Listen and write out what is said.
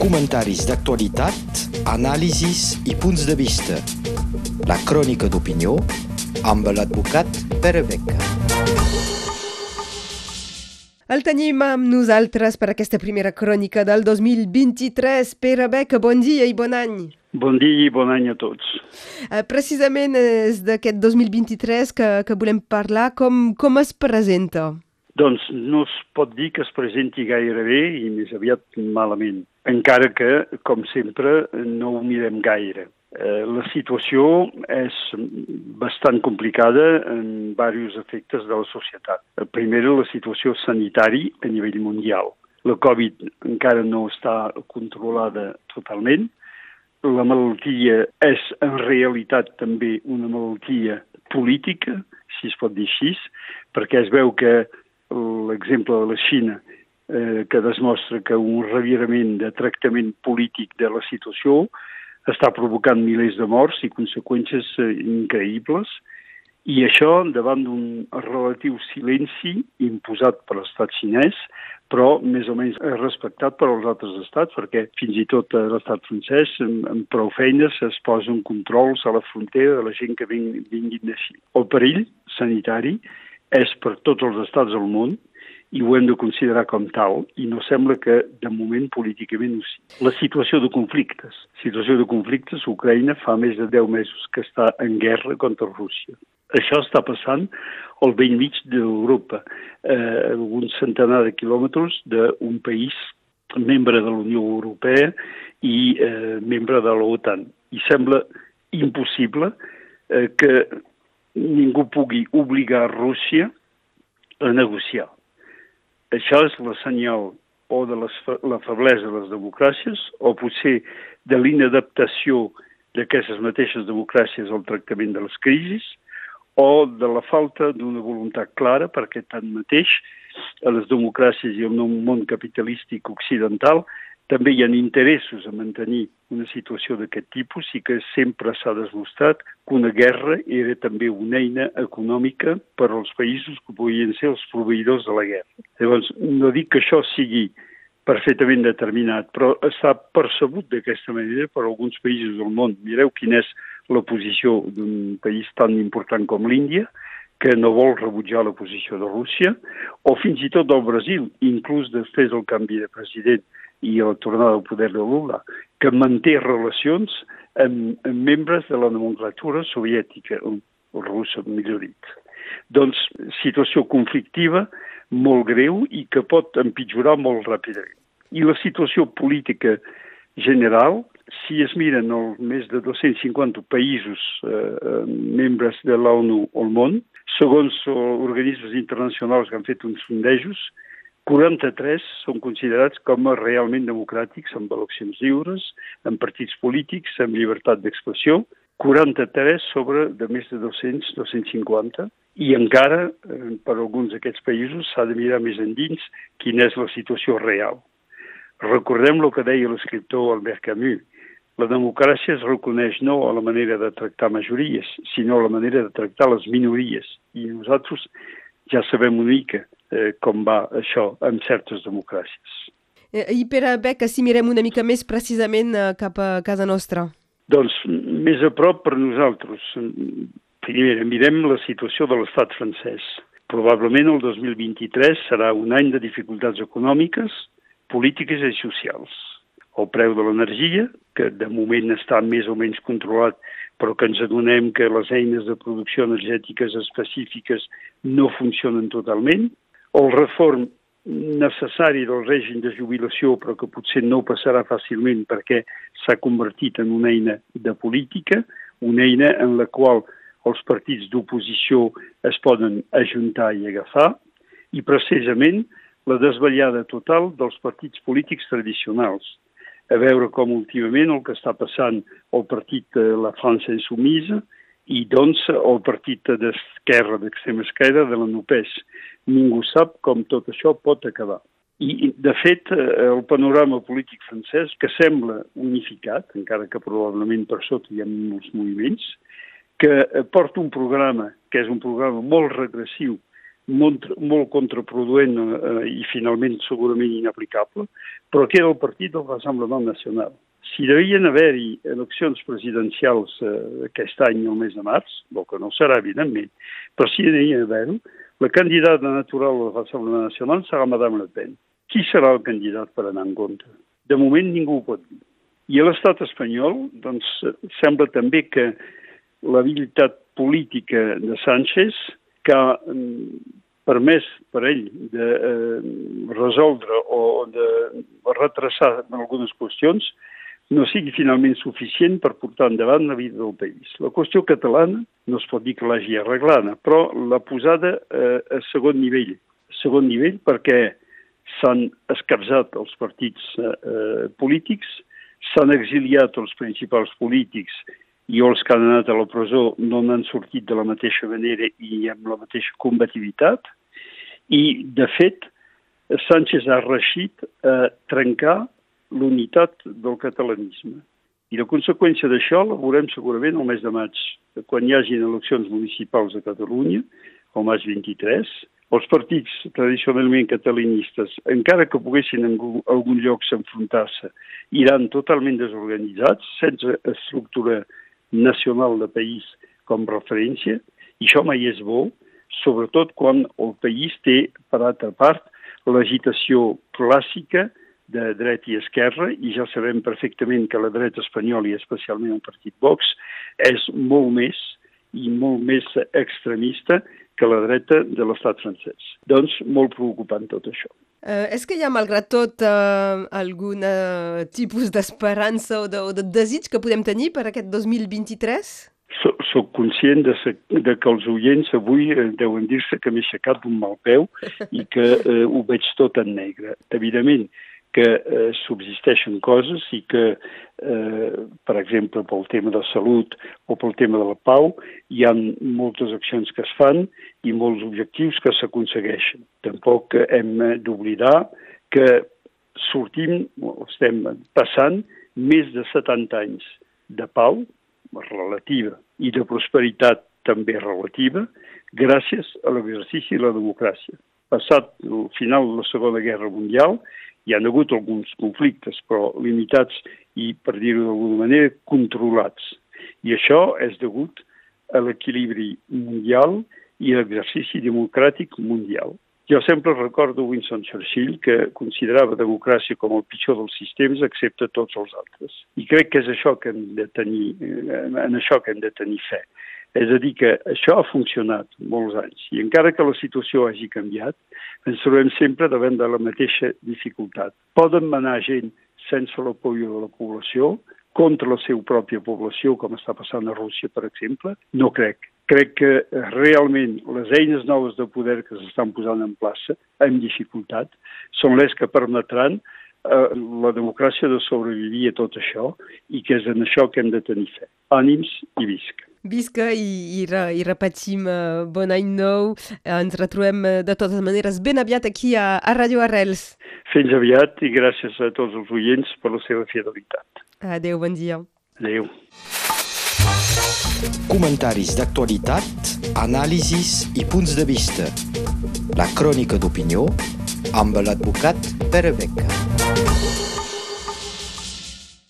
comentaris d'actualitat, anàlisis i punts de vista. La crònica d'opinió amb l'advocat Pere Beca. El tenim amb nosaltres per aquesta primera crònica del 2023. Pere Beca, bon dia i bon any. Bon dia i bon any a tots. Uh, precisament és d'aquest 2023 que, que volem parlar. Com, com es presenta? Doncs no es pot dir que es presenti gaire bé i més aviat malament, encara que, com sempre, no ho mirem gaire. Eh, la situació és bastant complicada en diversos efectes de la societat. Primera, la situació sanitari a nivell mundial. La Covid encara no està controlada totalment. La malaltia és en realitat també una malaltia política, si es pot dir així, perquè es veu que l'exemple de la Xina, eh, que demostra que un revirament de tractament polític de la situació està provocant milers de morts i conseqüències eh, increïbles, i això davant d'un relatiu silenci imposat per l'estat xinès, però més o menys respectat per als altres estats, perquè fins i tot l'estat francès, amb, prou feines, es posen controls a la frontera de la gent que vinguin d'així. El perill sanitari és per tots els estats del món i ho hem de considerar com tal, i no sembla que, de moment, políticament ho sigui. La situació de conflictes. Situació de conflictes, Ucraïna fa més de 10 mesos que està en guerra contra Rússia. Això està passant al vell mig d'Europa, eh, un centenar de quilòmetres d'un país membre de la Unió Europea i eh, membre de l'OTAN. I sembla impossible eh, que ningú pugui obligar Rússia a negociar. Això és la senyal o de les, la feblesa de les democràcies o potser de l'inadaptació d'aquestes mateixes democràcies al tractament de les crisis o de la falta d'una voluntat clara perquè tanmateix a les democràcies i al món capitalístic occidental també hi ha interessos a mantenir una situació d'aquest tipus i que sempre s'ha demostrat que una guerra era també una eina econòmica per als països que podien ser els proveïdors de la guerra. Llavors, no dic que això sigui perfectament determinat, però està percebut d'aquesta manera per alguns països del món. Mireu quina és la posició d'un país tan important com l'Índia, que no vol rebutjar la posició de Rússia, o fins i tot del Brasil, inclús després del canvi de president i la tornada al poder de Lula, que manté relacions amb, amb membres de la nomenclatura soviètica, o, russa, millor dit. Doncs situació conflictiva molt greu i que pot empitjorar molt ràpidament. I la situació política general, si es miren els més de 250 països eh, membres de l'ONU al món, segons organismes internacionals que han fet uns sondejos, 43 són considerats com a realment democràtics, amb eleccions lliures, amb partits polítics, amb llibertat d'expressió, 43 sobre de més de 200, 250, i encara, eh, per alguns d'aquests països, s'ha de mirar més endins quina és la situació real. Recordem el que deia l'escriptor Albert Camus, la democràcia es reconeix no a la manera de tractar majories, sinó a la manera de tractar les minories. I nosaltres ja sabem una mica eh, com va això en certes democràcies. Eh, I per a Beca, si mirem una mica més precisament eh, cap a casa nostra? Doncs més a prop per nosaltres. Primer, mirem la situació de l'estat francès. Probablement el 2023 serà un any de dificultats econòmiques, polítiques i socials. El preu de l'energia, que de moment està més o menys controlat, però que ens adonem que les eines de producció energètiques específiques no funcionen totalment, el reform necessari del règim de jubilació, però que potser no passarà fàcilment perquè s'ha convertit en una eina de política, una eina en la qual els partits d'oposició es poden ajuntar i agafar, i precisament la desvetllada total dels partits polítics tradicionals, a veure com últimament el que està passant al partit de la França Insumisa i doncs el partit d'esquerra, d'extrema esquerra, de la NUPES. Ningú sap com tot això pot acabar. I, de fet, el panorama polític francès, que sembla unificat, encara que probablement per sota hi ha molts moviments, que porta un programa que és un programa molt regressiu molt, molt contraproduent eh, i finalment segurament inaplicable, però que era el partit del Rassemblement Nacional. Si devien haver-hi eleccions presidencials eh, aquest any, el mes de març, el que no serà, evidentment, però si devien haver-ho, la candidata natural del Rassemblement Nacional serà Madame Le Pen. Qui serà el candidat per anar en compte? De moment ningú ho pot dir. I a l'estat espanyol, doncs, sembla també que l'habilitat política de Sánchez, que mm, permès per ell de eh, resoldre o de retrasar algunes qüestions, no sigui finalment suficient per portar endavant la vida del país. La qüestió catalana no es pot dir que l'hagi arreglada, però la posada eh, a segon nivell. A segon nivell perquè s'han escapçat els partits eh, eh, polítics, s'han exiliat els principals polítics i els que han anat a la presó no n'han sortit de la mateixa manera i amb la mateixa combativitat. I, de fet, Sánchez ha reixit a trencar l'unitat del catalanisme. I la conseqüència d'això la veurem segurament el mes de maig, quan hi hagin eleccions municipals a Catalunya, el maig 23, els partits tradicionalment catalanistes, encara que poguessin en algun lloc s'enfrontar-se, iran totalment desorganitzats, sense estructura nacional de país com referència, i això mai és bo, sobretot quan el país té, per altra part, l'agitació clàssica de dret i esquerra, i ja sabem perfectament que la dreta espanyola, i especialment el partit Vox, és molt més i molt més extremista que la dreta de l'estat francès. Doncs molt preocupant tot això. Uh, és que hi ha, malgrat tot, uh, algun uh, tipus d'esperança o, de, o de desig que podem tenir per aquest 2023? Soc, soc conscient de, se, de que els oients avui eh, deuen dir-se que m'he aixecat d'un mal peu i que eh, ho veig tot en negre. Evidentment, que eh, subsisteixen coses i que, eh, per exemple, pel tema de salut o pel tema de la pau, hi ha moltes accions que es fan i molts objectius que s'aconsegueixen. Tampoc hem d'oblidar que sortim, estem passant més de 70 anys de pau relativa i de prosperitat també relativa gràcies a l'exercici de la democràcia. Passat el final de la Segona Guerra Mundial, hi han hagut alguns conflictes, però limitats i, per dir-ho d'alguna manera, controlats. I això és degut a l'equilibri mundial i l'exercici democràtic mundial. Jo sempre recordo Winston Churchill, que considerava democràcia com el pitjor dels sistemes, excepte tots els altres. I crec que és això que hem de tenir, eh, en això que hem de tenir fe. És a dir, que això ha funcionat molts anys i encara que la situació hagi canviat, ens trobem sempre davant de la mateixa dificultat. Poden manar gent sense l'apoyo de la població, contra la seva pròpia població, com està passant a Rússia, per exemple? No crec. Crec que realment les eines noves de poder que s'estan posant en plaça, amb dificultat, són les que permetran eh, la democràcia de sobreviure a tot això i que és en això que hem de tenir fe. Ànims i visca. Visca i, i, i repetim uh, bon any nou. Ens retrobem uh, de totes maneres ben aviat aquí a, a Radio Arrels. Fins aviat i gràcies a tots els oients per la seva fidelitat. Adéu, bon dia. Adéu. Comentaris d'actualitat, anàlisis i punts de vista. La crònica d'opinió amb l'advocat Pere Beca.